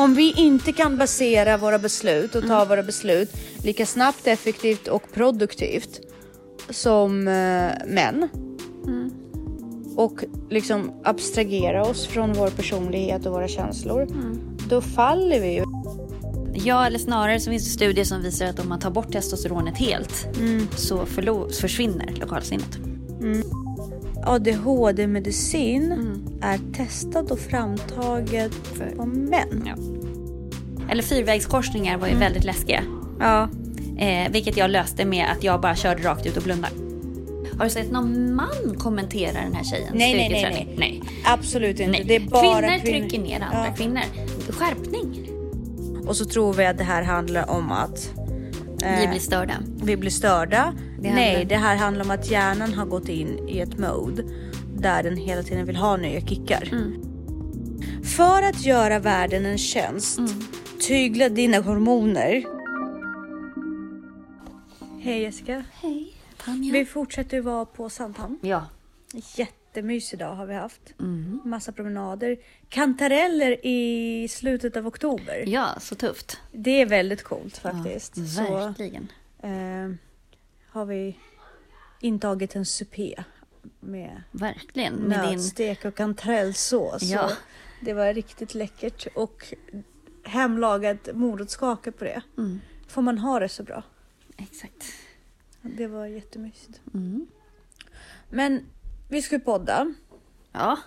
Om vi inte kan basera våra beslut och ta våra beslut lika snabbt, effektivt och produktivt som eh, män och liksom abstragera oss från vår personlighet och våra känslor, då faller vi ju. Ja, eller snarare så finns det studier som visar att om man tar bort testosteronet helt så förlo- försvinner lokalsinnet. ADHD-medicin är testad och framtaget på män. Ja. Eller fyrvägskorsningar var ju väldigt läskiga. Ja. Eh, vilket jag löste med att jag bara körde rakt ut och blundade. Har du sett någon man kommentera den här tjejens Nej, nej, nej, styrketräning? nej. Absolut inte. nej. Det är bara kvinnor, kvinnor. trycker ner andra Ja. kvinnor. Skärpning. Och så tror vi att det här handlar om att Vi blir störda. vi blir störda. Det Nej, det här handlar om att hjärnan har gått in i ett mode där den hela tiden vill ha nya kickar. Mm. För att göra världen en tjänst, Mm. tygla dina hormoner. Hej Jessica. Hej, Tanja. Vi fortsätter vara på Sandhamn. Ja. Jättemysig dag har vi haft. Mm. Massa promenader. Kantareller i slutet av oktober. ja, så tufft. Det är väldigt coolt faktiskt. Ja, Så verkligen. eh, har vi intagit en supé med Verkligen. Med din... nötstek och kantarellsås. Ja. Det var riktigt läckert och hemlagat morotskaka på det. Mm. Får man ha det så bra. Exakt. Det var jättemysigt. Mm. Men vi ska ju podda Ja.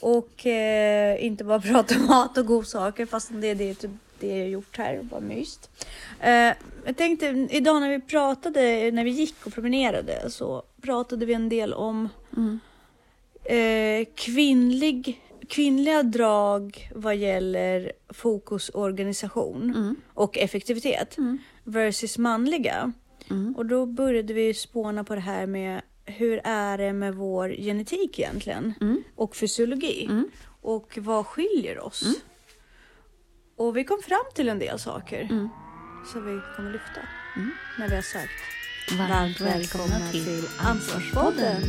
och eh, inte bara prata om mat och godsaker fast det är det, typ det jag gjort här. Bara myst. Eh, jag tänkte idag när vi pratade, när vi gick och promenerade så pratade vi en del om Mm. eh, kvinnlig, kvinnliga drag vad gäller fokus, organisation Mm. och effektivitet Mm. versus manliga. Mm. Och då började vi spåna på det här med hur är det med vår genetik egentligen Mm. och fysiologi Mm. och vad skiljer oss? Och vi kom fram till en del saker Mm. som vi kommer lyfta Mm. när vi har sagt Varmt välkomna till Ansvarspodden.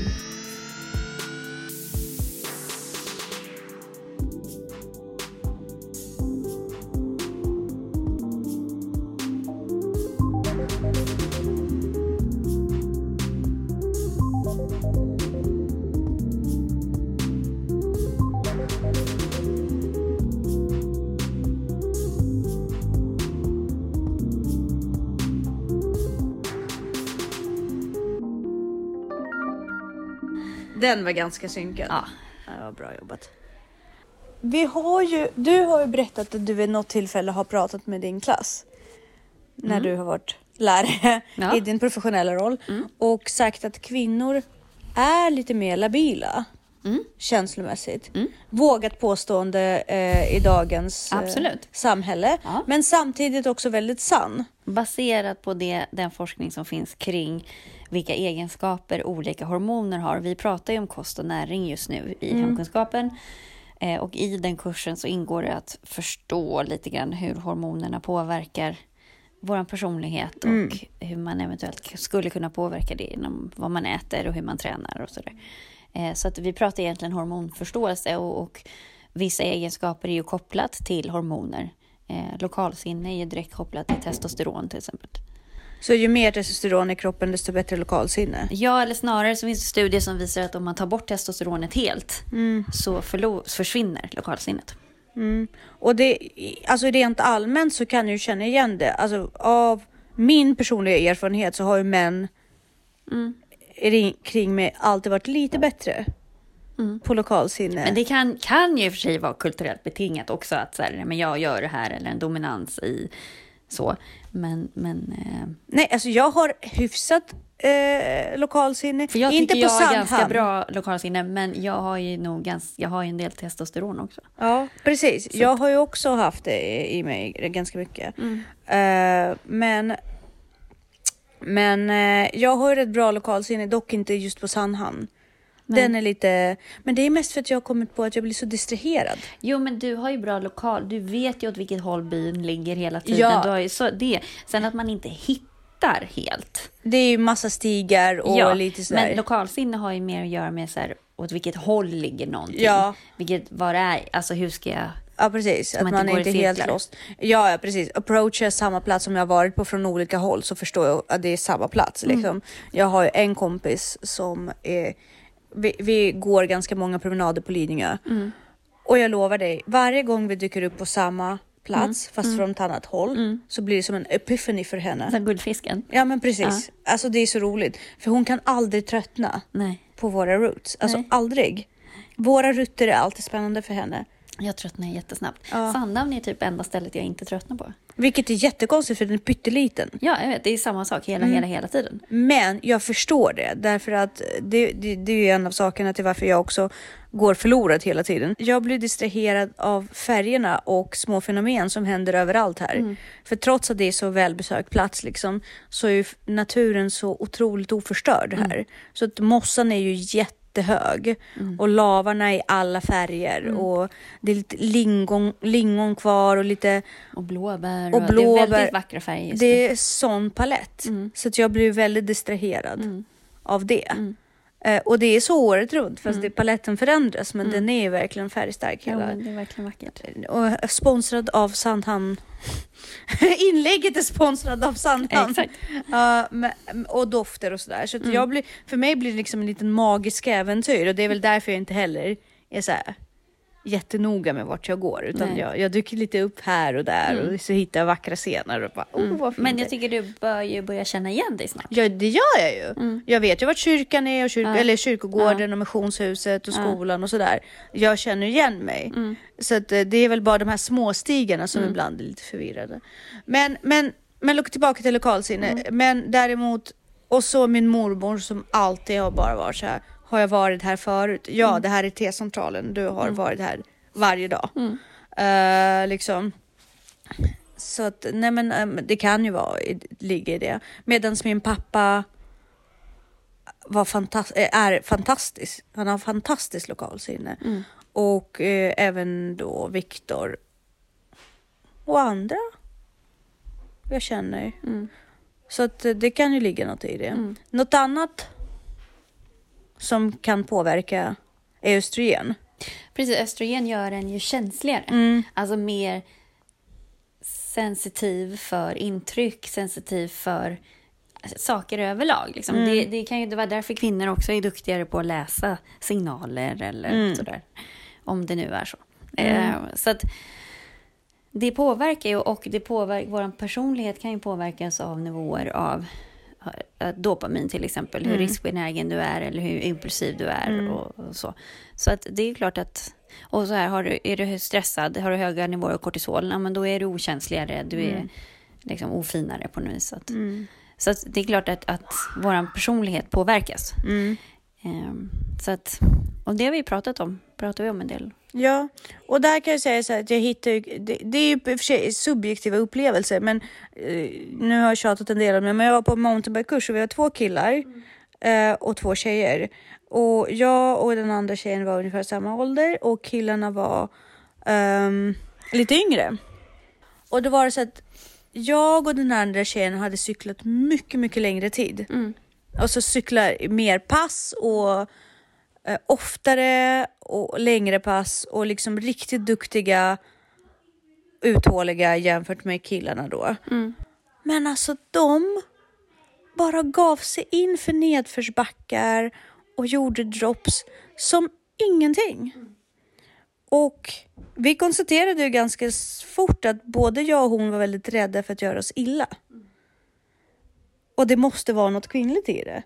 Den var ganska synkad. Ja. Det var bra jobbat. Vi har ju, du har ju berättat att du vid något tillfälle har pratat med din klass. När du har varit lärare Mm. Ja. i din professionella roll. Mm. Och sagt att kvinnor är lite mer labila. Mm. Känslomässigt. Mm. Vågat påstående eh, i dagens eh, samhälle. Ja. Men samtidigt också väldigt sann. Baserat på det, den forskning som finns kring vilka egenskaper olika hormoner har. Vi pratar ju om kost och näring just nu i hemkunskapen. Eh, och i den kursen så ingår det att förstå lite grann hur hormonerna påverkar vår personlighet och hur man eventuellt skulle kunna påverka det inom vad man äter och hur man tränar och sådär. Eh, så att vi pratar egentligen hormonförståelse och, och vissa egenskaper är ju kopplat till hormoner. Eh, lokalsinne är ju direkt kopplat till testosteron till exempel. Så ju mer testosteron i kroppen desto bättre lokalsinne. Ja, eller snarare så finns det studier som visar att om man tar bort testosteronet helt så förlo- försvinner lokalsinnet. Mm. Och det, alltså rent allmänt så kan ju känna igen det. Alltså av min personliga erfarenhet så har ju män Mm. Ring- kring mig alltid varit lite bättre på lokalsinne. Men det kan, kan ju i och för sig vara kulturellt betingat också att så här, men jag gör det här eller en dominans i så. Men, men eh, Nej, alltså jag har hyfsat eh, lokalsinne. för jag inte tycker på jag har ganska bra lokalsinne, men jag har ju nog ganska, jag har ju en del testosteron också. Ja, precis. Jag har ju också haft det i mig ganska mycket. Mm. Eh, men men eh, jag har ju rätt bra lokalsinne, dock inte just på Sandhamn. Den är lite, men det är mest för att jag har kommit på att jag blir så distraherad. Jo, men du har ju bra lokal. Du vet ju åt vilket håll byn ligger hela tiden. Ja. Du har ju så, det. Sen att man inte hittar helt. Det är ju massa stigar och lite sådär. men lokalsinne har ju mer att göra med så här, åt vilket håll ligger någonting. Ja. Vilket, det är, alltså hur ska jag Ja precis, att man inte är inte i helt lost. Ja, ja precis. Approachar samma plats som jag har varit på från olika håll så förstår jag att det är samma plats. Mm. Liksom. Jag har ju en kompis som är, vi, vi går ganska många promenader på Lidingö. Mm. Och jag lovar dig, varje gång vi dyker upp på samma plats Mm. fast från ett annat håll så blir det som en epiphany för henne. Den guldfisken. Ja men precis. Alltså det är så roligt. För hon kan aldrig tröttna Nej, på våra roots. Alltså Nej. aldrig. Våra rutter är alltid spännande för henne. Jag tröttnar jättesnabbt. Ja. Sandhamn är typ enda stället jag inte tröttnar på. Vilket är jättekonstigt för den är pytteliten. Ja, jag vet. Det är samma sak hela, Mm. hela, hela tiden. Men jag förstår det därför att det, det, det är ju en av sakerna till varför jag också går förlorad hela tiden. Jag blir distraherad av färgerna och små fenomen som händer överallt här. För trots att det är så välbesökt plats liksom, så är naturen så otroligt oförstörd här. Så att mossan är ju jättehög och lavarna i alla färger och det är lite lingon, lingon kvar och lite Och blåbär. Och Det är blåbär. väldigt vackra färger det är sån palett. Mm. Så att jag blir väldigt distraherad av det. Eh, och det är så året runt fast det, paletten förändras men den är verkligen färgstark. Ja, Hela. men det är verkligen vackert. Och sponsrad av Sandhamn. Inlägget är sponsrad av Sandhamn. Exakt. Ja, men- och dofter och sådär. Så Mm. jag blir, för mig blir det liksom en liten magisk äventyr och det är väl därför jag inte heller är så här jättenoga med vart jag går utan Nej. jag, jag dyker lite upp här och där och så hittar jag vackra scener och bara, oh, Mm. Men det jag är." tycker du bör ju börja känna igen dig snart. Ja, det gör jag ju. Mm. Jag vet ju vart kyrkan är, och kyrk- Ja. eller kyrkogården och missionshuset och Ja. skolan och sådär. Jag känner igen mig. Mm. Så att, eh, det är väl bara de här små stigarna som ibland är lite förvirrade. Men, men, men tillbaka till lokalsinne. Mm. Men däremot, och så min mormor som alltid har bara varit så här. Har jag varit här förut? Ja, Mm. det här är T-centralen. Du har varit här varje dag. Mm. Eh, liksom. Så att, nej men ehm, det kan ju vara, ligga i det. Medan min pappa var fantast- eh, är fantastisk. Han har fantastiskt lokalsinne. Mm. Och eh, även då Viktor. Och andra jag känner. Mm. Så att det kan ju ligga något i det. Mm. Något annat som kan påverka är östrogen. Precis, östrogen gör en ju känsligare. Mm. Alltså mer sensitiv för intryck, sensitiv för saker överlag. Liksom. Mm. Det, det kan ju vara därför kvinnor också är duktigare på att läsa signaler eller Mm. sådär. Om det nu är så. Eh, så att det påverkar ju och det påverkar, vår personlighet kan ju påverkas av nivåer av dopamin till exempel, hur Mm. riskbenägen du är eller hur impulsiv du är Mm. och, och så. Så att det är klart att, och så här, har du, är du stressad, har du höga nivåer av kortisol, ja, men då är du okänsligare, du är Mm. liksom ofinare på något vis. Så att, Mm. så att det är klart att, att vår personlighet påverkas. Ehm, så att, och det har vi pratat om, pratar vi om en del. Ja, och där kan jag säga så här att jag hittar ju, det, det är ju i och för sig subjektiva upplevelser, men eh, nu har jag tjatat en del om det, men jag var på mountainbike-kurs och vi har två killar eh, och två tjejer. Och jag och den andra tjejen var ungefär samma ålder och killarna var ehm, lite yngre. Och då var det så att jag och den andra tjejen hade cyklat mycket, mycket längre tid. Mm. Och så cyklar mer pass och eh, oftare och längre pass och liksom riktigt duktiga, uthålliga jämfört med killarna då. Mm. Men alltså de bara gav sig in för nedförsbackar och gjorde drops som ingenting. Och vi konstaterade ju ganska fort att både jag och hon var väldigt rädda för att göra oss illa. Och det måste vara något kvinnligt i det.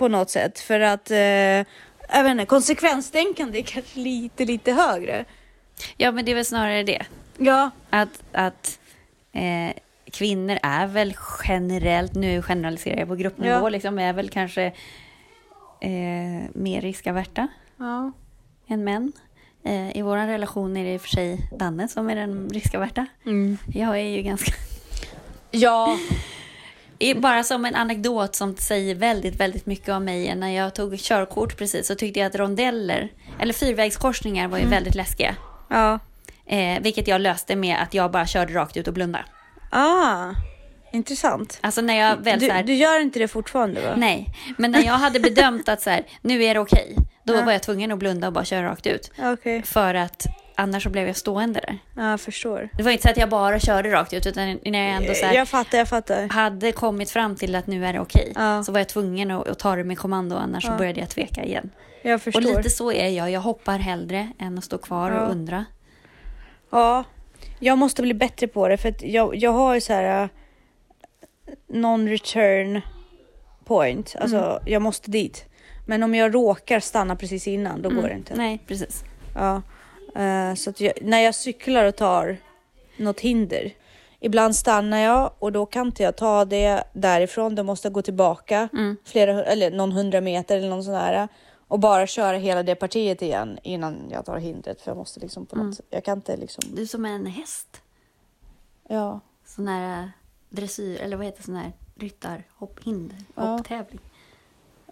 På något sätt. För att, eh, jag vet inte, konsekvenstänkande är kanske lite, lite högre. Ja, men det är väl snarare det. Ja. Att, att eh, kvinnor är väl generellt, nu generaliserar jag på gruppnivå, Ja. liksom, är väl kanske eh, mer riskaverta ja. än män. Eh, I vår relation är det i och för sig Danne som är den riskaverta. Mm. Jag är ju ganska... Ja. Bara som en anekdot som säger väldigt, väldigt mycket om mig. När jag tog körkort precis så tyckte jag att rondeller, eller fyrvägskorsningar var ju väldigt läskiga. Ja. Eh, vilket jag löste med att jag bara körde rakt ut och blundade. Ah, intressant. Alltså när jag väl Du, här, du gör inte det fortfarande va? Nej, men när jag hade bedömt att så här, nu är det okej, då Ja. var jag tvungen att blunda och bara köra rakt ut. Okej. För att, annars så blev jag stående där. Ja, jag förstår. Det var inte så att jag bara körde rakt ut utan när jag ändå så här, Jag fattar, jag fattar. hade kommit fram till att nu är det okej. Ja. Så var jag tvungen att, att ta det med kommando annars så Ja. började jag tveka igen. Jag Och förstår. lite så är jag. Jag hoppar hellre än att stå kvar Ja. och undra. Ja, jag måste bli bättre på det för att jag, jag har ju så här uh, non-return point. Alltså Mm. jag måste dit. Men om jag råkar stanna precis innan, då går det inte. Mm. Nej, precis. Ja, eh, så jag, när jag cyklar och tar något hinder. Ibland stannar jag och då kan inte jag ta det därifrån. Då måste jag gå tillbaka Mm. flera, eller någon hundra meter eller någon sån här och bara köra hela det partiet igen innan jag tar hindret. För jag måste liksom på något Mm. jag kan inte liksom, Du är som en häst. ja. Sån här äh, dressyr, eller vad heter sån här ryttarhopphinder, Ja. hopptävling.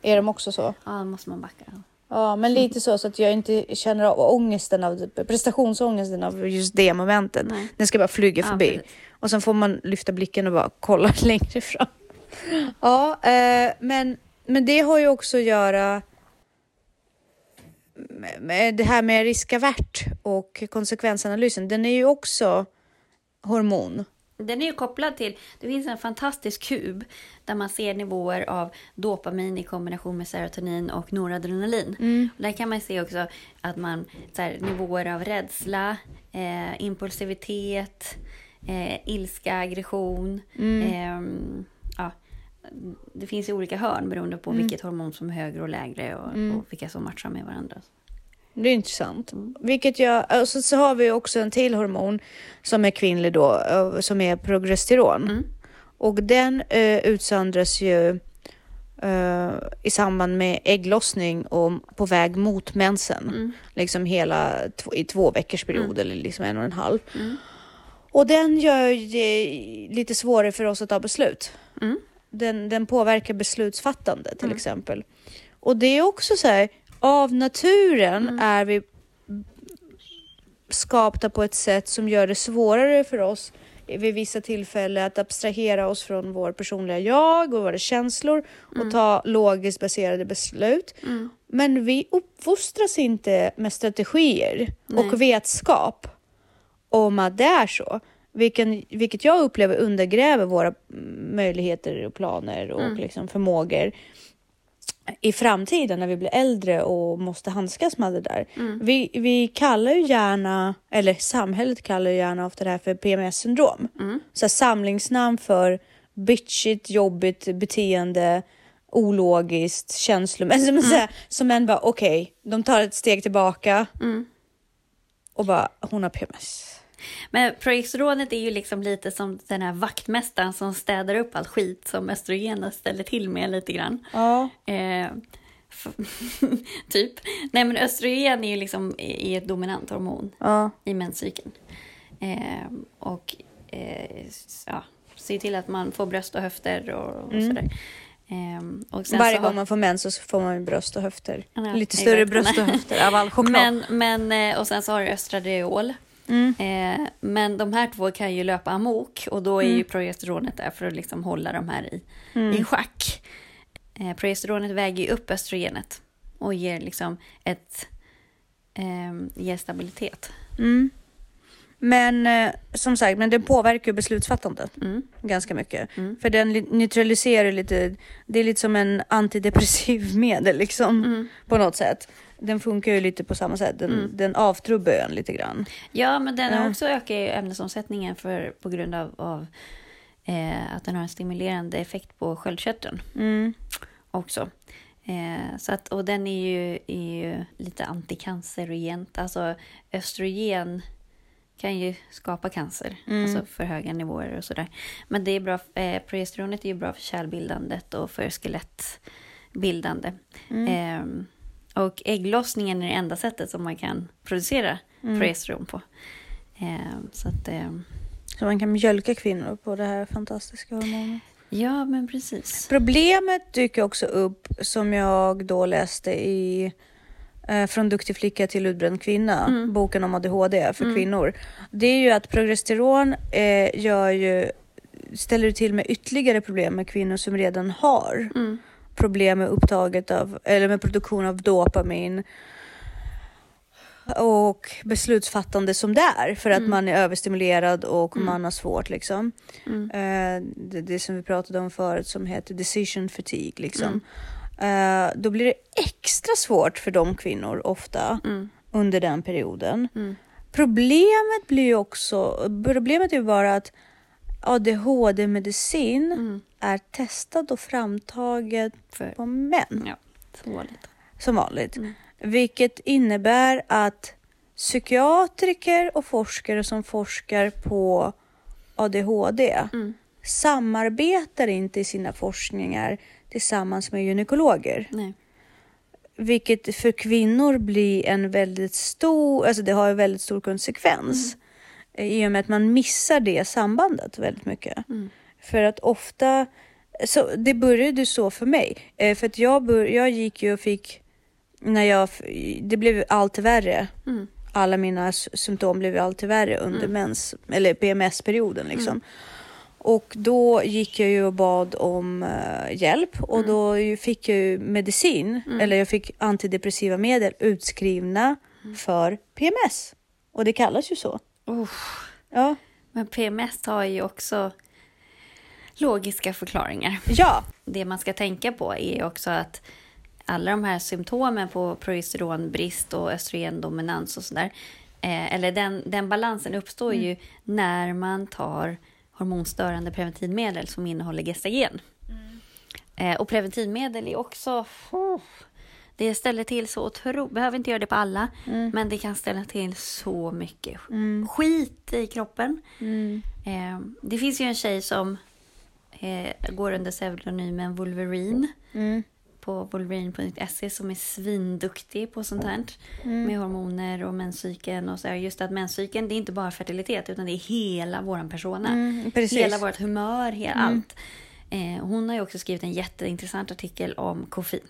Är de också så? Ja, då måste man backa. Ja, men lite så, så att jag inte känner av ångesten av prestationsångesten av just det momentet. Nej. Den ska bara flyga Ja, förbi. precis. Och sen får man lyfta blicken och bara kolla längre fram. Ja, eh, men, men det har ju också att göra med- med det här med riskavärt och konsekvensanalysen. Den är ju också hormon. Den är ju kopplad till, det finns en fantastisk kub där man ser nivåer av dopamin i kombination med serotonin och noradrenalin. Och där kan man se också att man, så här, nivåer av rädsla, eh, impulsivitet, eh, ilska, aggression. ehm, ja, det finns ju olika hörn beroende på vilket hormon som är högre och lägre och, och vilka som matchar med varandra. Det är intressant. Vilket jag, och så, har vi också en till hormon som är kvinnlig då, eh, som är progesteron. Mm. Och den eh, utsöndras ju eh, i samband med ägglossning och på väg mot mensen. Mm. Liksom hela i två veckors period eller liksom en och en halv. Mm. Och den gör det lite svårare för oss att ta beslut. Mm. Den, den påverkar beslutsfattande till exempel. Och det är också så här, av naturen är vi skapta på ett sätt som gör det svårare för oss vid vissa tillfällen att abstrahera oss från vår personliga jag och våra känslor och ta logiskt baserade beslut. Mm. Men vi uppfostras inte med strategier Nej. och vetskap om att det är så. Vilken, vilket jag upplever undergräver våra mm, möjligheter och planer och liksom förmågor i framtiden när vi blir äldre och måste handskas med det där. Vi, vi kallar ju gärna, eller samhället kallar ju gärna ofta det här för PMS-syndrom. Så här samlingsnamn för bitchigt, jobbigt beteende, ologiskt, känslomässigt. Men så här, som en bara, okej, de tar ett steg tillbaka och bara, hon har PMS. Men progesteronet är ju liksom lite som den här vaktmästaren som städar upp allt skit som östrogenet ställer till med lite grann. Ja. Eh, typ. Nej men östrogen är ju liksom i ett dominant hormon Ja. i menscykeln. Eh, och eh, ja, se till att man får bröst och höfter och, och sådär. Eh, och sen Varje gång har- man får mens så får man bröst och höfter. Ja, Lite exakt. större bröst och höfter av all choklad. Men, men, eh, och sen så har du östradiol. Mm. Eh, men de här två kan ju löpa amok och då är Mm. ju progesteronet där för att liksom hålla de här i, i schack. Eh, progesteronet väger ju upp östrogenet och ger liksom ett eh, ger stabilitet. Mm. Men eh, som sagt, men den påverkar beslutsfattandet Mm. ganska mycket. Mm. För den li- neutraliserar lite, det är lite som en antidepressiv medel liksom Mm. på något sätt. Den funkar ju lite på samma sätt, den, Mm. den avtrubbar ön lite grann. Ja, men den har också ökat ju ämnesomsättningen för, på grund av, av eh, att den har en stimulerande effekt på sköldkörteln. Mm. också. Eh, så att, och den är ju, är ju lite antikancerogent. Alltså östrogen kan ju skapa cancer, Mm. alltså för höga nivåer och sådär. Men det är bra, eh, progesteronet är ju bra för kärlbildandet och för skelettbildande. Mm. Eh, och ägglossningen är det enda sättet som man kan producera Mm. progesteron på. Eh, så att, eh, Så man kan mjölka kvinnor på det här fantastiska hormonet. ja men precis. Problemet dyker också upp som jag då läste i Från duktig flicka till utbränd kvinna, Mm. boken om ADHD för kvinnor. Det är ju att progesteron eh, gör ju, ställer till med ytterligare problem med kvinnor som redan har Mm. problem med upptaget av, eller med produktion av dopamin. och beslutsfattande som det är för att man är överstimulerad och man har svårt liksom. Eh, det, det som vi pratade om förut som heter decision fatigue liksom. Eh, då blir det extra svårt för de kvinnor ofta under den perioden. Problemet blir ju också, problemet är ju bara att ADHD-medicin är testad och framtaget För- på män Ja, så vanligt. som vanligt. Vilket innebär att psykiatriker och forskare som forskar på ADHD samarbetar inte i sina forskningar tillsammans med gynekologer. Nej. Vilket för kvinnor blir en väldigt stor, alltså det har en väldigt stor konsekvens. I och med att man missar det sambandet väldigt mycket. För att ofta, så det började så för mig. Eh, För att jag, bör, jag gick ju och fick, när jag, det blev allt värre. Alla mina symptom blev allt värre under mens, eller PMS-perioden liksom. Och då gick jag ju och bad om eh, hjälp och då ju fick jag ju medicin, eller jag fick antidepressiva medel utskrivna för PMS. Och det kallas ju så. Uff. Ja. Men PMS har ju också logiska förklaringar. Ja. Det man ska tänka på är också att alla de här symptomen på progesteronbrist och östrogendominans och sådär, eh, eller den, den balansen uppstår ju när man tar hormonstörande preventivmedel som innehåller gestagen. Eh, och preventivmedel är också... Oh, det ställer till så otroligt... behöver inte göra det på alla, men det kan ställa till så mycket skit i kroppen. Eh, det finns ju en tjej som eh, går under pseudonymen Wolverine Mm. På wolverine.se som är svinduktig på sånt här med hormoner och menscykeln och så här. Just att menscykeln det är inte bara fertilitet utan det är hela våran persona. Mm. Hela vårt humör, hela allt. Eh, hon har ju också skrivit en jätteintressant artikel om koffein.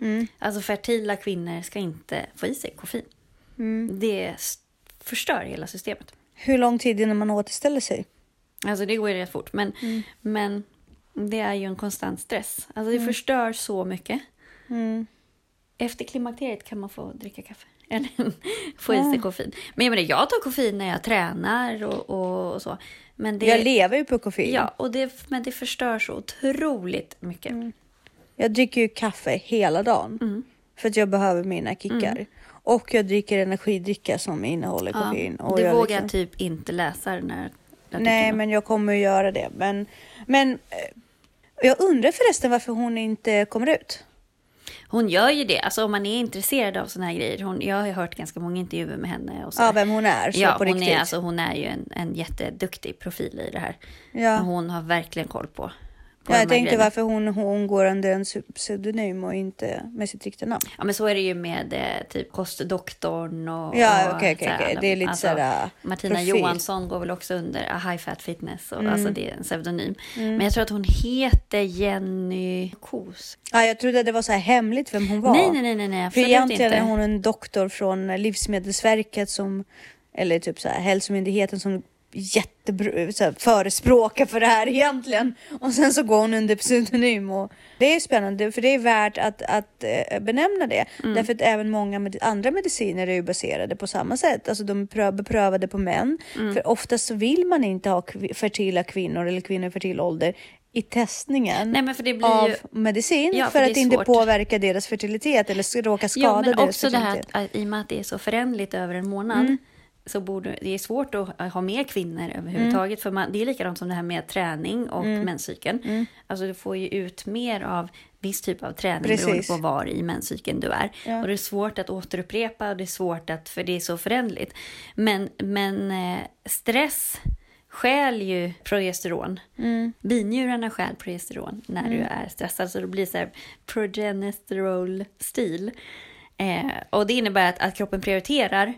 Mm. Alltså fertila kvinnor ska inte få i sig koffein. Mm. Det förstör hela systemet. Hur lång tid innan man återställer sig? Alltså det går ju rätt fort. Men, men det är ju en konstant stress. Alltså det förstör så mycket. Mm. Efter klimakteriet kan man få dricka kaffe. Eller få i sig koffein. Men jag menar, jag tar koffein när jag tränar och, och, och så. Men det, Jag lever ju på koffein. ja, och det, men det förstör så otroligt mycket. Jag dricker ju kaffe hela dagen. Mm. För att jag behöver mina kickar. Och jag dricker energidricka som innehåller Ja, koffein. och du jag vågar liksom- typ inte läsa den här Nej, men jag kommer att göra det. Men, men eh, jag undrar förresten varför hon inte kommer ut. Hon gör ju det. Alltså om man är intresserad av såna här grejer. Hon, jag har hört ganska många intervjuer med henne. Och så. Ja, vem hon är. Så ja, på hon riktigt. är, alltså, hon är ju en, en jätteduktig profil i det här. ja. Hon har verkligen koll på, på Ja, jag tänkte grejerna. varför hon, hon går under en pse- pseudonym och inte med sitt riktiga namn. Ja men så är det ju med eh, typ kostdoktorn och... Ja, okej, så här, okej. Det är lite alltså, sådär, äh, Martina profil. Mm. Johansson går väl också under a High Fat Fitness. Och, Alltså det är en pseudonym. Men jag tror att hon heter Jenny Kos. Ja, jag trodde det var så här hemligt vem hon var. Nej, nej, nej, nej, nej För egentligen inte. är hon en doktor från Livsmedelsverket som, eller typ så här, Hälsomyndigheten som jättebra, så här, för det här egentligen. Och sen så går hon under pseudonym. Och det är spännande för det är värt att, att eh, benämna det. Mm. Därför att även många med, andra mediciner är ju baserade på samma sätt. Alltså de är prö- beprövade på män. Mm. För oftast så vill man inte ha kv- fertila kvinnor eller kvinnor i fertil ålder i testningen Nej, av ju... medicin Ja, för, för det att inte svårt. påverka deras fertilitet eller råka skada Ja, men deras också det här fertilitet. att, att i och med att det är så förändligt över en månad. Mm. Så borde, det är svårt att ha med kvinnor överhuvudtaget. För man, det är likadant som det här med träning och Mm. menscykeln. Alltså du får ju ut mer av viss typ av träning beroende Precis. på var i menscykeln du är. Ja. Och det är svårt att återupprepa och det är svårt att, för det är så förändligt. Men, men eh, stress stjäl ju progesteron. Mm. Binjurarna stjäl progesteron när du är stressad. Så det blir så här progesterol-stil. Eh, och det innebär att, att kroppen prioriterar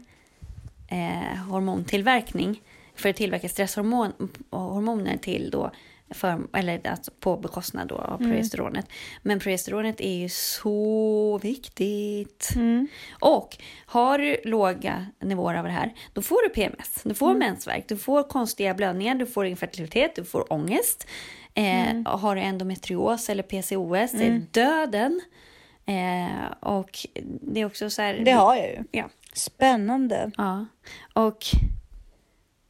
eh, hormontillverkning för att tillverka stresshormon och hormoner till då för, eller alltså på bekostnad då av progesteronet. Men progesteronet är ju så viktigt. Och har du låga nivåer av det här, då får du PMS, du får mensvärk, du får konstiga blödningar, du får infertilitet, du får ångest. Eh, Har du endometrios eller PCOS, det är döden. Eh, och det är också så här... Det har jag ju. Ja. Spännande. Ja. Och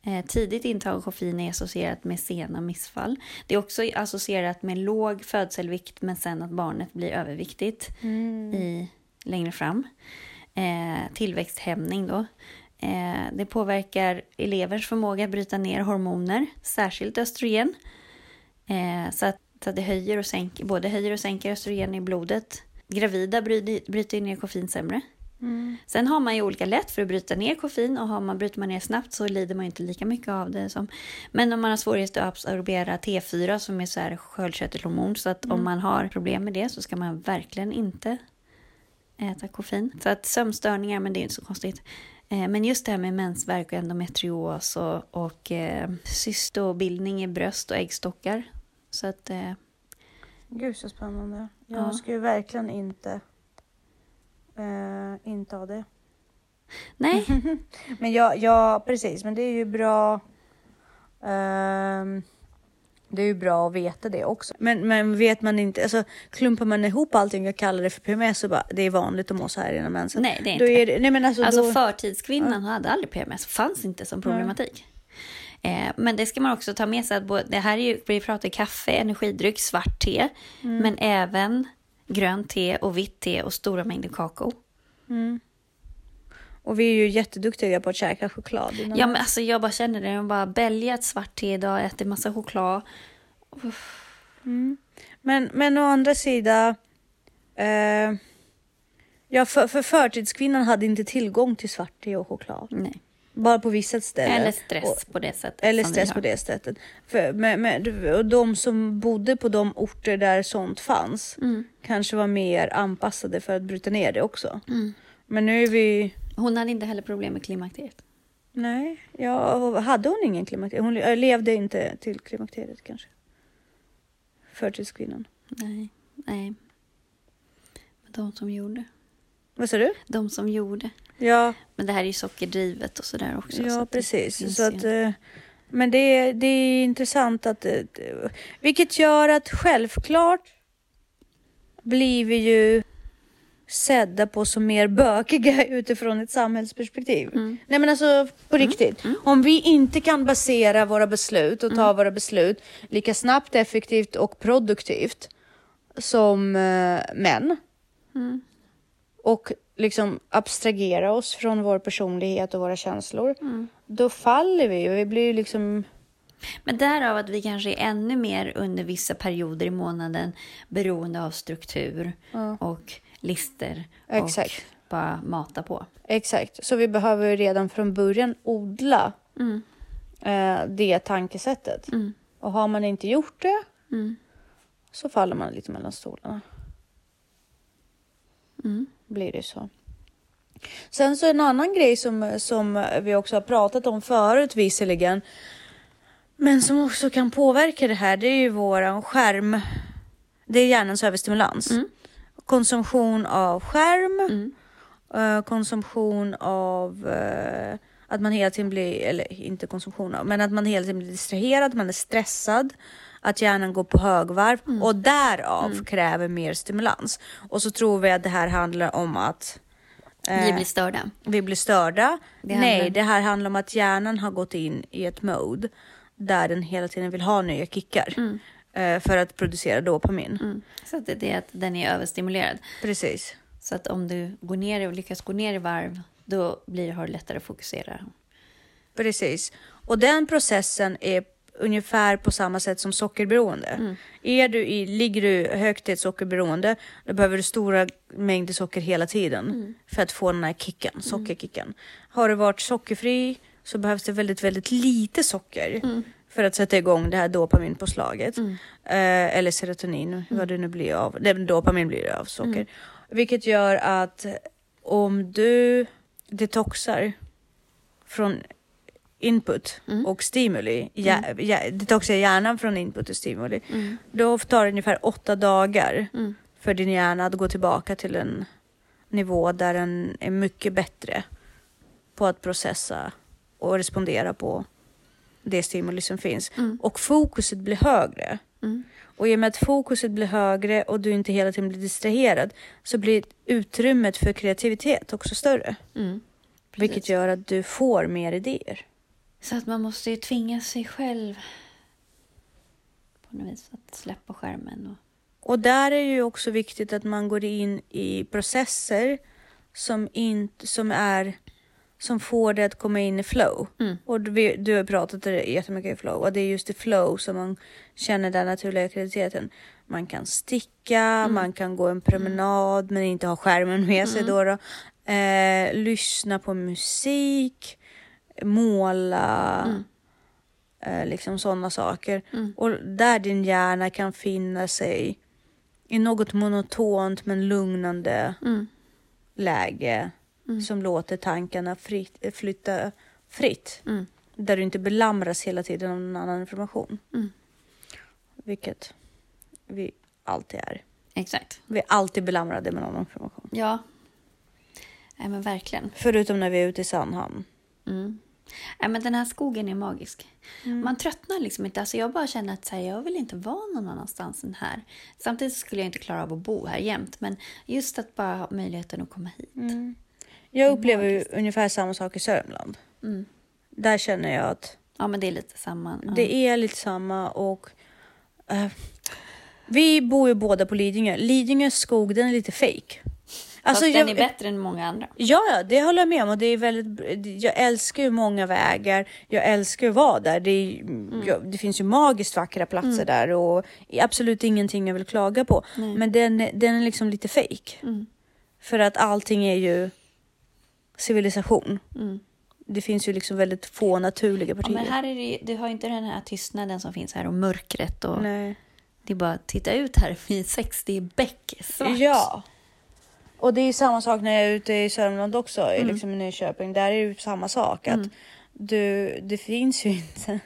eh, tidigt intag av koffein är associerat med sena missfall. Det är också associerat med låg födselvikt men sen att barnet blir överviktigt i, längre fram. Eh, tillväxthämning då. Eh, det påverkar elevers förmåga att bryta ner hormoner, särskilt östrogen. Eh, så, att, så att det höjer och sänker, både höjer och sänker östrogen i blodet. Gravida bryter, bryter ner koffein sämre. Sen har man ju olika lätt för att bryta ner koffein och har man, bryter man ner snabbt så lider man inte lika mycket av det. Som, men om man har svårighet att absorbera T4 som är så här sköldkörtelhormon så att om man har problem med det så ska man verkligen inte äta koffein. Så att sömnstörningar, men det är inte så konstigt. Eh, Men just det här med mensvärk och endometrios och, och eh, cystobildning i bröst och äggstockar. Så att eh, Gud så spännande. Jag Ja. skulle verkligen inte eh, inte ha det. nej, Men ja, ja, precis. Men det är ju bra. ehm, det är ju bra att veta det också. Men, men vet man inte, alltså klumpar man ihop allting och kallar det för PMS och bara det är vanligt att må så här innan mensen. nej det är inte är det, nej men alltså, Alltså då, förtidskvinnan hade aldrig PMS, fanns inte som problematik. Eh, men det ska man också ta med sig att både, det här är ju, vi pratar kaffe, energidryck, svart te, Mm. men även grönt te och vitt te och stora mängder kakao. och vi är ju jätteduktiga på att käka choklad. Ja men alltså jag bara känner det, jag bara bälgar ett svart te idag, äter massa choklad. Men, men å andra sidan. Eh, ja, för, för förtidskvinnan hade inte tillgång till svart te och choklad. Nej. Bara på vissa ställen. Eller stress Och, på det sättet. eller stress på det sättet. För, men, men, och de som bodde på de orter där sånt fanns Mm. kanske var mer anpassade för att bryta ner det också. Men nu är vi... Hon hade inte heller problem med klimakteriet. Nej, ja, hade hon ingen klimakteriet? Hon le- levde inte till klimakteriet kanske. Förtidskvinnan. Nej, nej. Men de som gjorde. Vad sa du? De som gjorde. Ja, Men det här är ju sockerdrivet och sådär också. så ja det precis. Så att, ju- eh, men det, är- det är intressant att... eh, Vilket gör att självklart blir vi ju sedda på som mer bökiga utifrån ett samhällsperspektiv. Mm. Nej men alltså på riktigt. Om vi inte kan basera våra beslut och ta Mm. våra beslut lika snabbt, effektivt och produktivt som eh, män. Mm. Och liksom abstrahera oss från vår personlighet och våra känslor. Mm. Då faller vi ju. Vi blir ju liksom... Men därav att vi kanske är ännu mer under vissa perioder i månaden beroende av struktur och lister Exakt. och bara mata på. Exakt. Så vi behöver ju redan från början odla Mm. eh, det tankesättet. Mm. Och har man inte gjort det Mm. så faller man lite mellan stolarna. Mm. Blir det så. Sen så en annan grej som, som vi också har pratat om förut visserligen. Men som också kan påverka det här. Det är ju våran skärm. Det är hjärnans överstimulans. Mm. Konsumtion av skärm. Mm. eh, konsumtion av eh, att man hela tiden blir, eller inte konsumtion av, men att man hela tiden blir distraherad, man är stressad, att hjärnan går på högvarv Mm. och därav kräver mer stimulans. Och så tror vi att det här handlar om att eh, Vi blir störda. vi blir störda. Det Nej, handlar- det här handlar om att hjärnan har gått in i ett mode där den hela tiden vill ha nya kickar eh, för att producera dopamin. Mm. Så att det är att den är överstimulerad. Precis. Så att om du går ner och lyckas gå ner i varv då blir, har du lättare att fokusera. Precis. Och den processen är ungefär på samma sätt som sockerberoende. Är du i, ligger du högt i ett sockerberoende, då behöver du stora mängder socker hela tiden för att få den här kicken, sockerkicken. Har du varit sockerfri så behövs det väldigt, väldigt lite socker för att sätta igång det här dopaminpåslaget. Eh, eller serotonin, vad det nu blir av. Det, dopamin blir det av socker. Vilket gör att om du detoxar från input och stimuli, ja, ja, detoxar hjärnan från input och stimuli, då tar det ungefär åtta dagar Mm. för din hjärna att gå tillbaka till en nivå där den är mycket bättre på att processa och respondera på det stimuli som finns. Mm. Och fokuset blir högre. Mm. Och i och med att fokuset blir högre och du inte hela tiden blir distraherad så blir utrymmet för kreativitet också större. Mm. Vilket gör att du får mer idéer. Så att man måste ju tvinga sig själv på något vis att släppa skärmen. Och... Och där är ju också viktigt att man går in i processer som, inte, som, är, som får det att komma in i flow. Mm. Och du, du har pratat jättemycket i flow och det är just i flow som man känner den naturliga kreativiteten. Man kan sticka, man kan gå en promenad men inte ha skärmen med sig då. då. Eh, lyssna på musik, måla, eh, liksom sådana saker. Och där din hjärna kan finna sig i något monotont men lugnande Mm. läge som låter tankarna fritt, eh, flytta fritt. Mm. Där du inte belamras hela tiden av någon annan information. Mm. Vilket vi alltid är. Exakt. Vi är alltid belamrade med någon information. Ja. Nej men verkligen. Förutom när vi är ute i Sandhamn. Mm. Nej, men den här skogen är magisk. Man tröttnar liksom inte. Alltså jag bara känner att så här, jag vill inte vara någon annanstans än här. Samtidigt skulle jag inte klara av att bo här jämt. Men just att bara ha möjligheten att komma hit. Jag upplever ju ungefär samma sak i Sörmland. Mm. Där känner jag att Ja men det är lite samma. Ja. det är lite samma och eh, vi bor ju båda på Lidingö. Lidingös skog, den är lite fake. Alltså, den jag, är bättre än många andra. Ja, ja, det håller jag med om. Och det är väldigt, jag älskar ju många vägar. Jag älskar att vara där. Det, är, Mm. ja, det finns ju magiskt vackra platser där och absolut ingenting jag vill klaga på. Nej. Men den, den är liksom lite fake. Mm. För att allting är ju civilisation. Mm. Det finns ju liksom väldigt få naturliga Ja, partier. men här är det, du har inte den här tystnaden som finns här och mörkret. Och Nej. Det är bara att titta ut här vid 60 becksvart. Ja. Och det är samma sak när jag är ute i Sörmland också, Mm. i liksom i Nyköping. Där är det samma sak. Att du, det finns ju inte.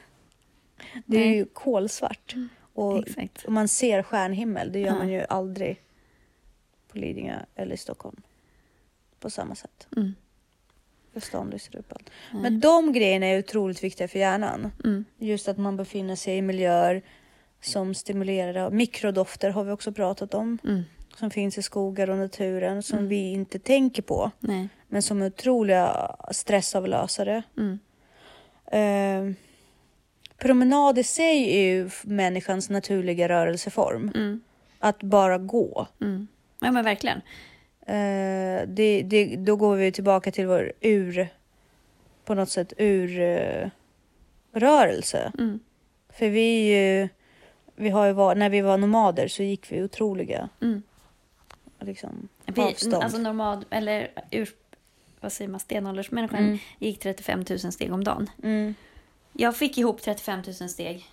Det är Nej. ju kolsvart. Och, Exakt. och man ser stjärnhimmel. Det gör Ja. man ju aldrig på Lidingö eller i Stockholm. På samma sätt. Mm. För stan lyser upp allt. Men de grejerna är otroligt viktiga för hjärnan. Mm. Just att man befinner sig i miljöer som stimulerar. Mikrodofter har vi också pratat om. Mm. Som finns i skogar och naturen som vi inte tänker på. Nej. Men som är otroliga stressavlösare. Mm. Eh, promenad i sig är ju människans naturliga rörelseform. Mm. Att bara gå. Mm. Ja men verkligen. Eh, det, det, då går vi tillbaka till vår ur, på något sätt ur eh, rörelse. Mm. För vi, är ju- vi har ju var, när vi var nomader så gick vi otroliga Mm. Liksom, Vi, avstånd. alltså normal, eller ur, vad säger man, stenåldersmänniskan Mm. gick 35 000 steg om dagen. mm, Jag fick ihop 35 000 steg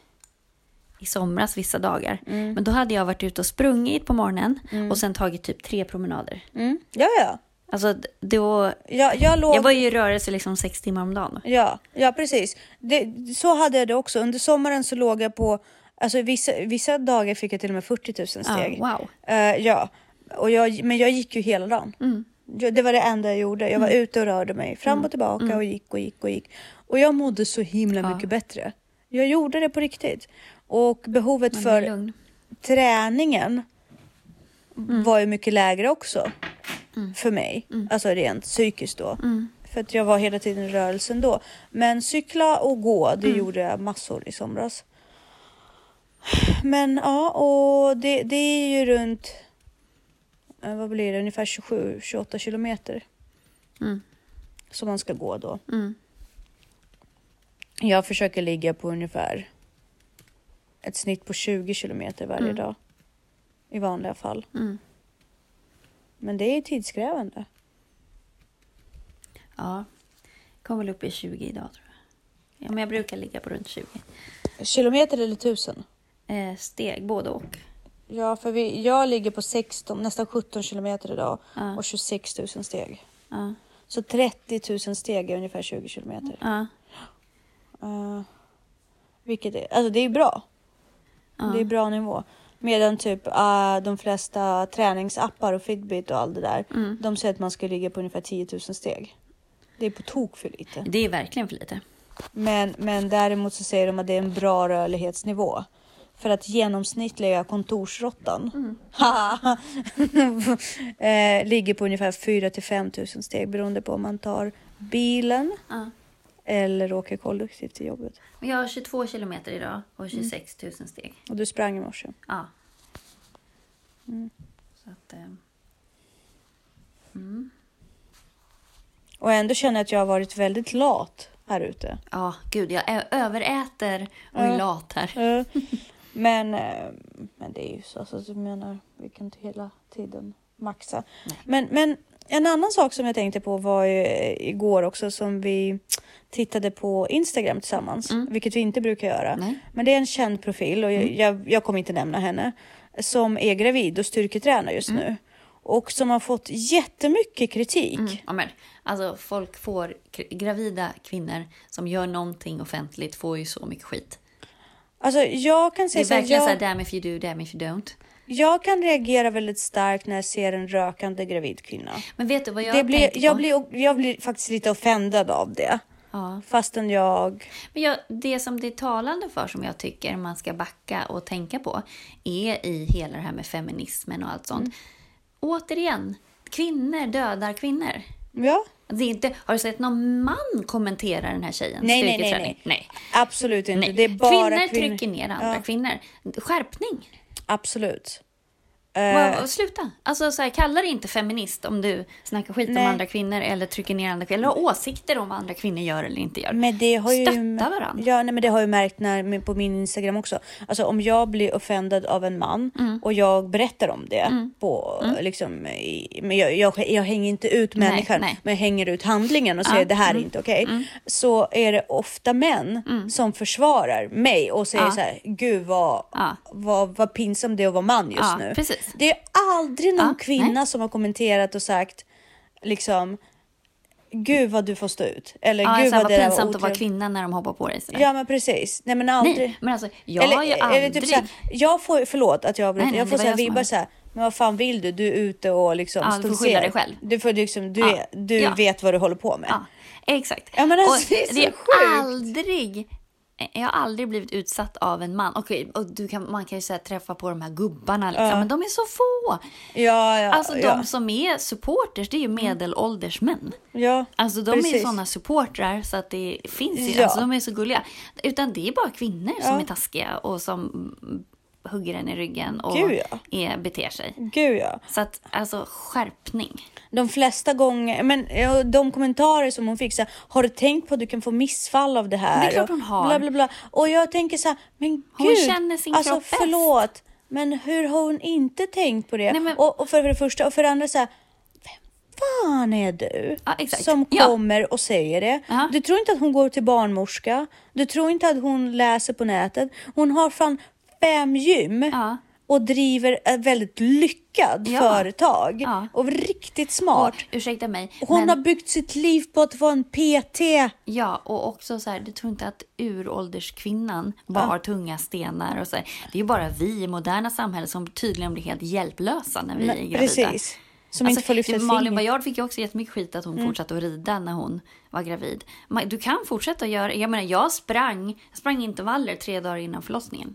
i somras vissa dagar. mm, Men då hade jag varit ute och sprungit på morgonen och sen tagit typ tre promenader. mm. Ja, ja. Alltså då, Jag, jag, låg, jag var ju i rörelse liksom sex timmar om dagen. ja, ja, precis. Det, så hade jag det också. Under sommaren så låg jag på... Alltså vissa, vissa dagar fick jag till och med 40 000 steg. Ja, wow. Eh, ja, och jag, men jag gick ju hela dagen. Mm. Det var det enda jag gjorde. Jag var ute och rörde mig fram och tillbaka och gick och gick och gick. Och jag mådde så himla Ja. mycket bättre. Jag gjorde det på riktigt. Och behovet Man för träningen Mm. var ju mycket lägre också. För mig. Alltså rent psykiskt då. Mm. För att jag var hela tiden i rörelsen då. Men cykla och gå, det Mm. gjorde jag massor i somras. Men ja, och det, det är ju runt, vad blir det, ungefär 27-28 kilometer Mm. som man ska gå då. Mm. Jag försöker ligga på ungefär ett snitt på 20 kilometer varje Mm. dag. I vanliga fall. Mm. Men det är tidskrävande. Ja, kom väl upp i 20 idag tror jag. Ja, men jag brukar ligga på runt 20. Kilometer eller tusen? Eh, steg, både och. Ja, för vi, jag ligger på 16, nästan 17 kilometer idag Ja. och 26 000 steg. Ja. Så 30 000 steg är ungefär 20 kilometer. Ja. Uh, vilket är, alltså det är bra. Det är bra nivå. Medan typ uh, de flesta träningsappar och Fitbit och allt det där, Mm. de säger att man ska ligga på ungefär 10 000 steg. Det är på tok för lite. Det är verkligen för lite. Men, men däremot så säger de att det är en bra rörlighetsnivå. För att genomsnittliga kontorsråttan Mm. eh, ligger på ungefär 4 till 5 000 steg beroende på om man tar bilen Ja. eller åker kollektivt till jobbet. Men Jag har 22 kilometer idag och Mm. 26 000 steg. Och du sprang i morse. Ja. Mm. Så att, eh, Och ändå känner jag att jag har varit väldigt lat här ute. ja, gud, jag överäter och är lat här. Men, eh, men det är ju så. Alltså, du menar, vi kan inte hela tiden maxa. Nej. Men, men en annan sak som jag tänkte på var ju eh, igår också som vi tittade på Instagram tillsammans, vilket vi inte brukar göra. Nej. Men det är en känd profil och jag, jag, jag kommer inte nämna henne som är gravid och styrketränar just nu och som har fått jättemycket kritik. Mm, ja, men, alltså, folk får, gravida kvinnor som gör någonting offentligt får ju så mycket skit. Alltså jag kan Det säga är så här, verkligen jag, damn if you do, damn if you don't. jag kan reagera väldigt starkt när jag ser en rökande gravid kvinna. Men vet du vad jag det blir, tänker jag, på? blir, jag blir faktiskt lite offended av det. Ja. Fastän jag... Men jag, det som det är talande för som jag tycker man ska backa och tänka på är i hela det här med feminismen och allt sånt. Mm. Återigen, kvinnor dödar kvinnor. Ja, Det är inte, har du sett någon man kommentera den här tjejen? Nej, nej, nej, Styrketräning? nej. absolut inte. Det är bara kvinnor, kvinnor. trycker ner andra Ja. kvinnor. Skärpning! Absolut. Eh, sluta! Alltså, så här, kalla dig inte feminist om du snackar skit Nej. om andra kvinnor eller trycker ner andra kvinnor. Eller har åsikter om vad andra kvinnor gör eller inte gör. men det har ju... Stötta varandra. Ja, nej, men det har jag märkt när, på min Instagram också. Alltså om jag blir offended av en man Mm. och jag berättar om det på liksom, i, men jag, jag, jag hänger inte ut Nej, människan, nej. men jag hänger ut handlingen och säger det här är inte okej. Mm. Så är det ofta män som försvarar mig och säger Ja. så här, gud vad, Ja. vad, vad pinsamt det är att vara man just Ja, nu. precis. Det är aldrig någon Ja, kvinna nej. som har kommenterat och sagt liksom Gud vad du får stå ut. Eller Ja, gud vad det där var pinsamt att vara kvinna när de hoppar på dig. Sådär. Ja men precis. Nej men aldrig. Nej, men alltså, jag eller, har ju eller aldrig... typ såhär, jag får, förlåt att jag avbryter, nej, jag får såhär vibbar såhär, men vad fan vill du? Du är ute och liksom Ja, du får skylla dig själv. Du, får liksom, du, Ja. är, du Ja. vet vad du håller på med. Exakt. Ja, men alltså, och det är det är aldrig... Jag har aldrig blivit utsatt av en man. Okej, och du kan, man kan ju säga träffa på de här gubbarna, liksom, men de är så få. Ja, ja, Alltså ja. de som är supporters, det är ju medelålders män. ja. Alltså de är Precis. sådana supportrar så att det finns ju, Ja. alltså de är så gulliga. Utan det är bara kvinnor som är taskiga och som mm, hugger en i ryggen och Gud, ja. är, beter sig. Gud ja. Så att alltså skärpning. De flesta gånger, men ja, de kommentarer som hon fick så här, har du tänkt på att du kan få missfall av det här? Det är klart hon har. Bla, bla, bla. Och jag tänker så här, men gud. Hon känner sin alltså, kropp bäst. förlåt, men hur har hon inte tänkt på det? Nej, men- och, och för det första, och för det andra så här, fan är du? Ja. Som Ja. kommer och säger det. Ja. Du tror inte att hon går till barnmorska? Du tror inte att hon läser på nätet? Hon har fan fem gym. Ja. Och driver ett väldigt lyckad Ja. företag. Ja. Och riktigt smart. Och, ursäkta mig. Hon men, har byggt sitt liv på att vara en PT. Ja, och också så här, du tror inte att urålderskvinnan bara har tunga stenar och så här. Det är ju bara vi i moderna samhället som tydligen blir helt hjälplösa när vi är gravida. Precis. Som inte får lyfta ett Malin finger. Baryard fick ju också jättemycket skit att hon fortsatte att rida när hon var gravid. Du kan fortsätta göra, jag menar jag sprang, jag sprang intervaller tre dagar innan förlossningen.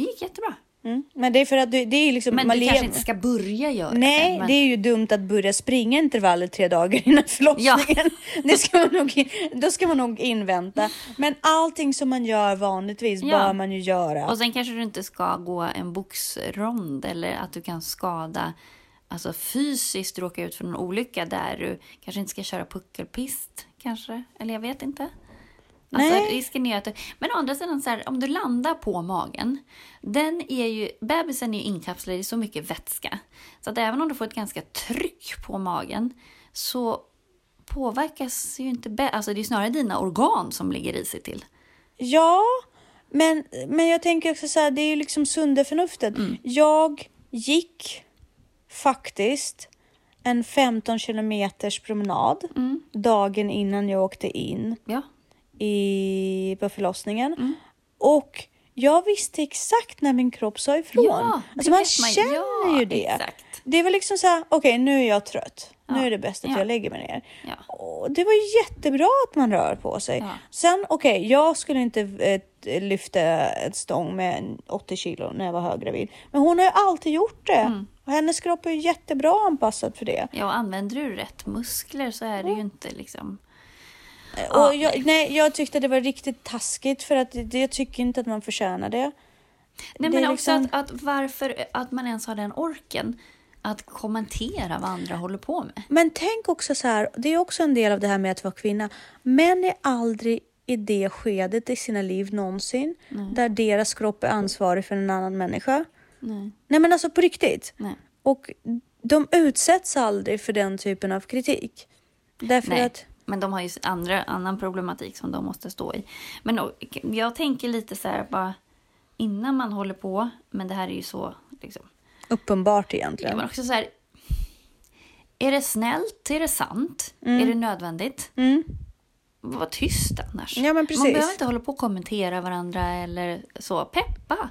Det gick jättebra. Mm. Men det är för att du, det är liksom... Men man du lever- kanske inte ska börja göra Nej, det. men- det är ju dumt att börja springa intervaller tre dagar innan förlossningen. Det ska man nog, då ska man nog invänta. Men allting som man gör vanligtvis Ja. bör man ju göra. Och sen kanske du inte ska gå en boxrond eller att du kan skada, alltså fysiskt råka ut för någon olycka där du kanske inte ska köra puckelpist kanske, eller jag vet inte. Alltså Nej. risken är att du, men å andra sidan så här, om du landar på magen, den är ju, bebisen är ju inkapslad i så mycket vätska. Så att även om du får ett ganska tryck på magen så påverkas ju inte, be- alltså det är snarare dina organ som ligger i sig till. Ja, men, men jag tänker också så här, det är ju liksom sunda förnuftet. Mm. Jag gick faktiskt en 15 kilometers promenad Mm. dagen innan jag åkte in Ja. I, på förlossningen. Mm. Och jag visste exakt när min kropp sa ifrån. Ja, alltså man vet man. känner Ja, ju det. exakt. Det var liksom så här, okej nu är jag trött. Nu Ja, är det bäst att ja. jag lägger mig ner. Och det var jättebra att man rör på sig. Sen okej, jag skulle inte eh, lyfta ett stång med en 80 kilo när jag var höggravid. Men hon har ju alltid gjort det. Mm. Och hennes kropp är jättebra anpassad för det. Ja, och använder du rätt muskler så är det ju inte liksom... Och jag, nej, jag tyckte det var riktigt taskigt för att det, jag tycker inte att man förtjänar det. Nej, Det men också liksom- att, att varför att man ens har den orken att kommentera vad andra håller på med. Men tänk också så här, det är också en del av det här med att vara kvinna. Män är aldrig i det skedet i sina liv någonsin där deras kropp är ansvarig för en annan människa. Nej. Nej men alltså på riktigt. Nej. Och de utsätts aldrig för den typen av kritik. Därför Nej. att, Men de har ju andra, annan problematik som de måste stå i. Men jag tänker lite så här bara innan man håller på, men det här är ju så liksom. uppenbart Ja, egentligen. men också så här. Är det snällt? Är det sant? Är det nödvändigt? Mm. Var tyst annars. Ja. Man behöver inte hålla på och kommentera varandra eller så. Peppa!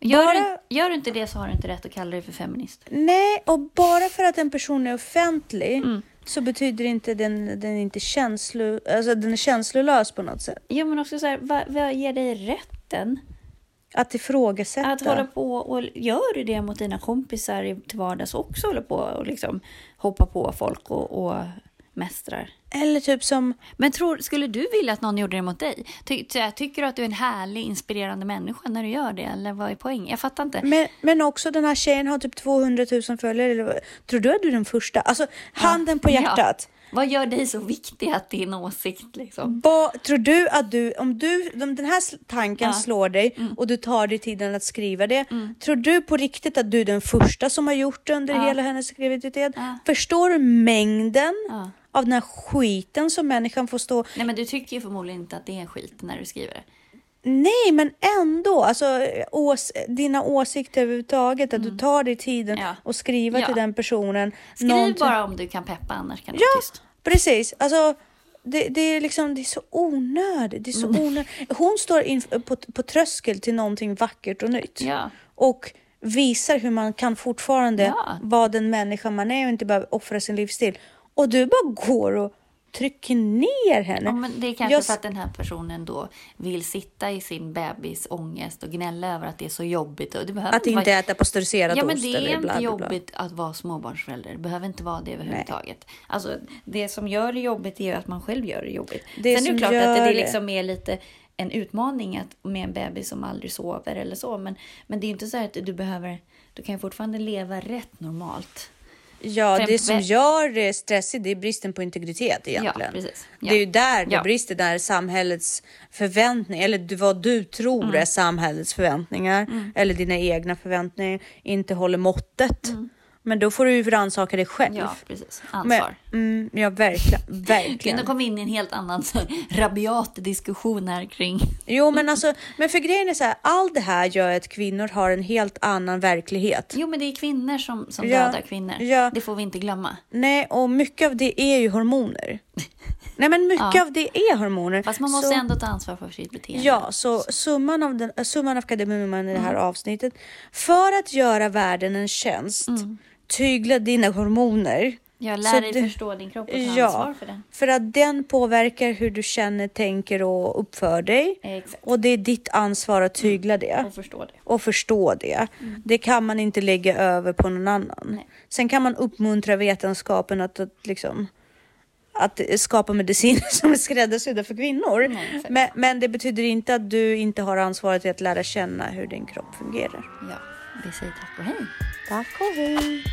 Gör, Bara- du, gör du inte det så har du inte rätt att kalla dig för feminist. Nej, och bara för att en person är offentlig Mm. Så betyder inte den, den inte känslo, alltså den är känslolös på något sätt. Ja, men också så här, vad, vad ger dig rätten Att ifrågasätta. att hålla på och gör du det mot dina kompisar i- till vardags också håller på och liksom hoppa på folk och, och mästrar? Eller typ som, Men tror, skulle du vilja att någon gjorde det mot dig? Ty, ty, tycker du att du är en härlig, inspirerande människa när du gör det? Eller vad är poängen? Jag fattar inte. men, men också den här tjejen har typ 200 000 följare. Eller, tror du att du är den första? Alltså handen på Ja. hjärtat. Vad gör dig så viktig att din åsikt liksom? Vad, tror du att du, om du, om den här tanken Ja. Mm. slår dig och du tar dig tiden att skriva det. Tror du på riktigt att du är den första som har gjort det under Ja. hela hennes graviditet? Ja. Förstår du mängden Ja. Av den här skiten som människan får stå Nej, men du tycker ju förmodligen inte att det är skit när du skriver det. Nej, men ändå. Alltså, ås dina åsikter överhuvudtaget. Att du tar dig tiden Mm. Ja. och skriva Ja. till den personen. Skriv någonting- bara om du kan peppa, annars kan du Ja, tyst. precis. Alltså, det, det, är liksom, det är så onödigt. Det är så Mm. onödigt. Hon står in, på, på tröskel till någonting vackert och nytt. Ja. Och visar hur man kan fortfarande Ja. vara den människa man är och inte behöver offra sin livsstil. Och du bara går och trycker ner henne. Ja, men det är kanske Jag- för att den här personen då vill sitta i sin bebis ångest och gnälla över att det är så jobbigt. Och det behöver Att vara- inte äta pastöriserad Ja, men ost det är inte jobbigt att vara småbarnsförälder. Det behöver inte vara det överhuvudtaget. Alltså, det som gör det jobbigt är ju att man själv gör det jobbigt. Det Sen är det klart att det det- liksom är lite en utmaning att, med en bebis som aldrig sover eller så. Men, men det är inte så här att du behöver... Du kan ju fortfarande leva rätt normalt. Ja, det som gör det stressigt det är bristen på integritet egentligen. Ja, precis. Det är ju där det Ja. brister, där samhällets förväntningar, eller vad du tror Mm. är samhällets förväntningar, eller dina egna förväntningar, inte håller måttet. Men då får du ju rannsaka dig själv. Ja, precis. Men, Ansvar. mm, ja, verkligen. Nu verkligen. kom vi in i en helt annan så, rabiat diskussion här kring... Jo, men alltså, men för grejen är så här, allt det här gör att kvinnor har en helt annan verklighet. Jo, men det är kvinnor som, som Ja, dödar kvinnor. ja. Det får vi inte glömma. Nej, och mycket av det är ju hormoner. Nej, men mycket Ja. av det är hormoner. Fast man måste Så- ändå ta ansvar för sitt beteende. Ja, så summan av, den, summan av kardemumman i det här Mm. avsnittet. För att göra världen en tjänst, tygla dina hormoner. Så lär dig du- förstå din kropp och ta Ja, ansvar för den. för att den påverkar hur du känner, tänker och uppför dig. Exakt. Och det är ditt ansvar att tygla det. Och förstå det. Och förstå det. Det kan man inte lägga över på någon annan. Nej. Sen kan man uppmuntra vetenskapen att, att liksom att skapa mediciner som är skräddarsydda för kvinnor. Exakt. men, men det betyder inte att du inte har ansvaret att lära känna hur din kropp fungerar. Ja, vi säger tack och hej. Tack och hej!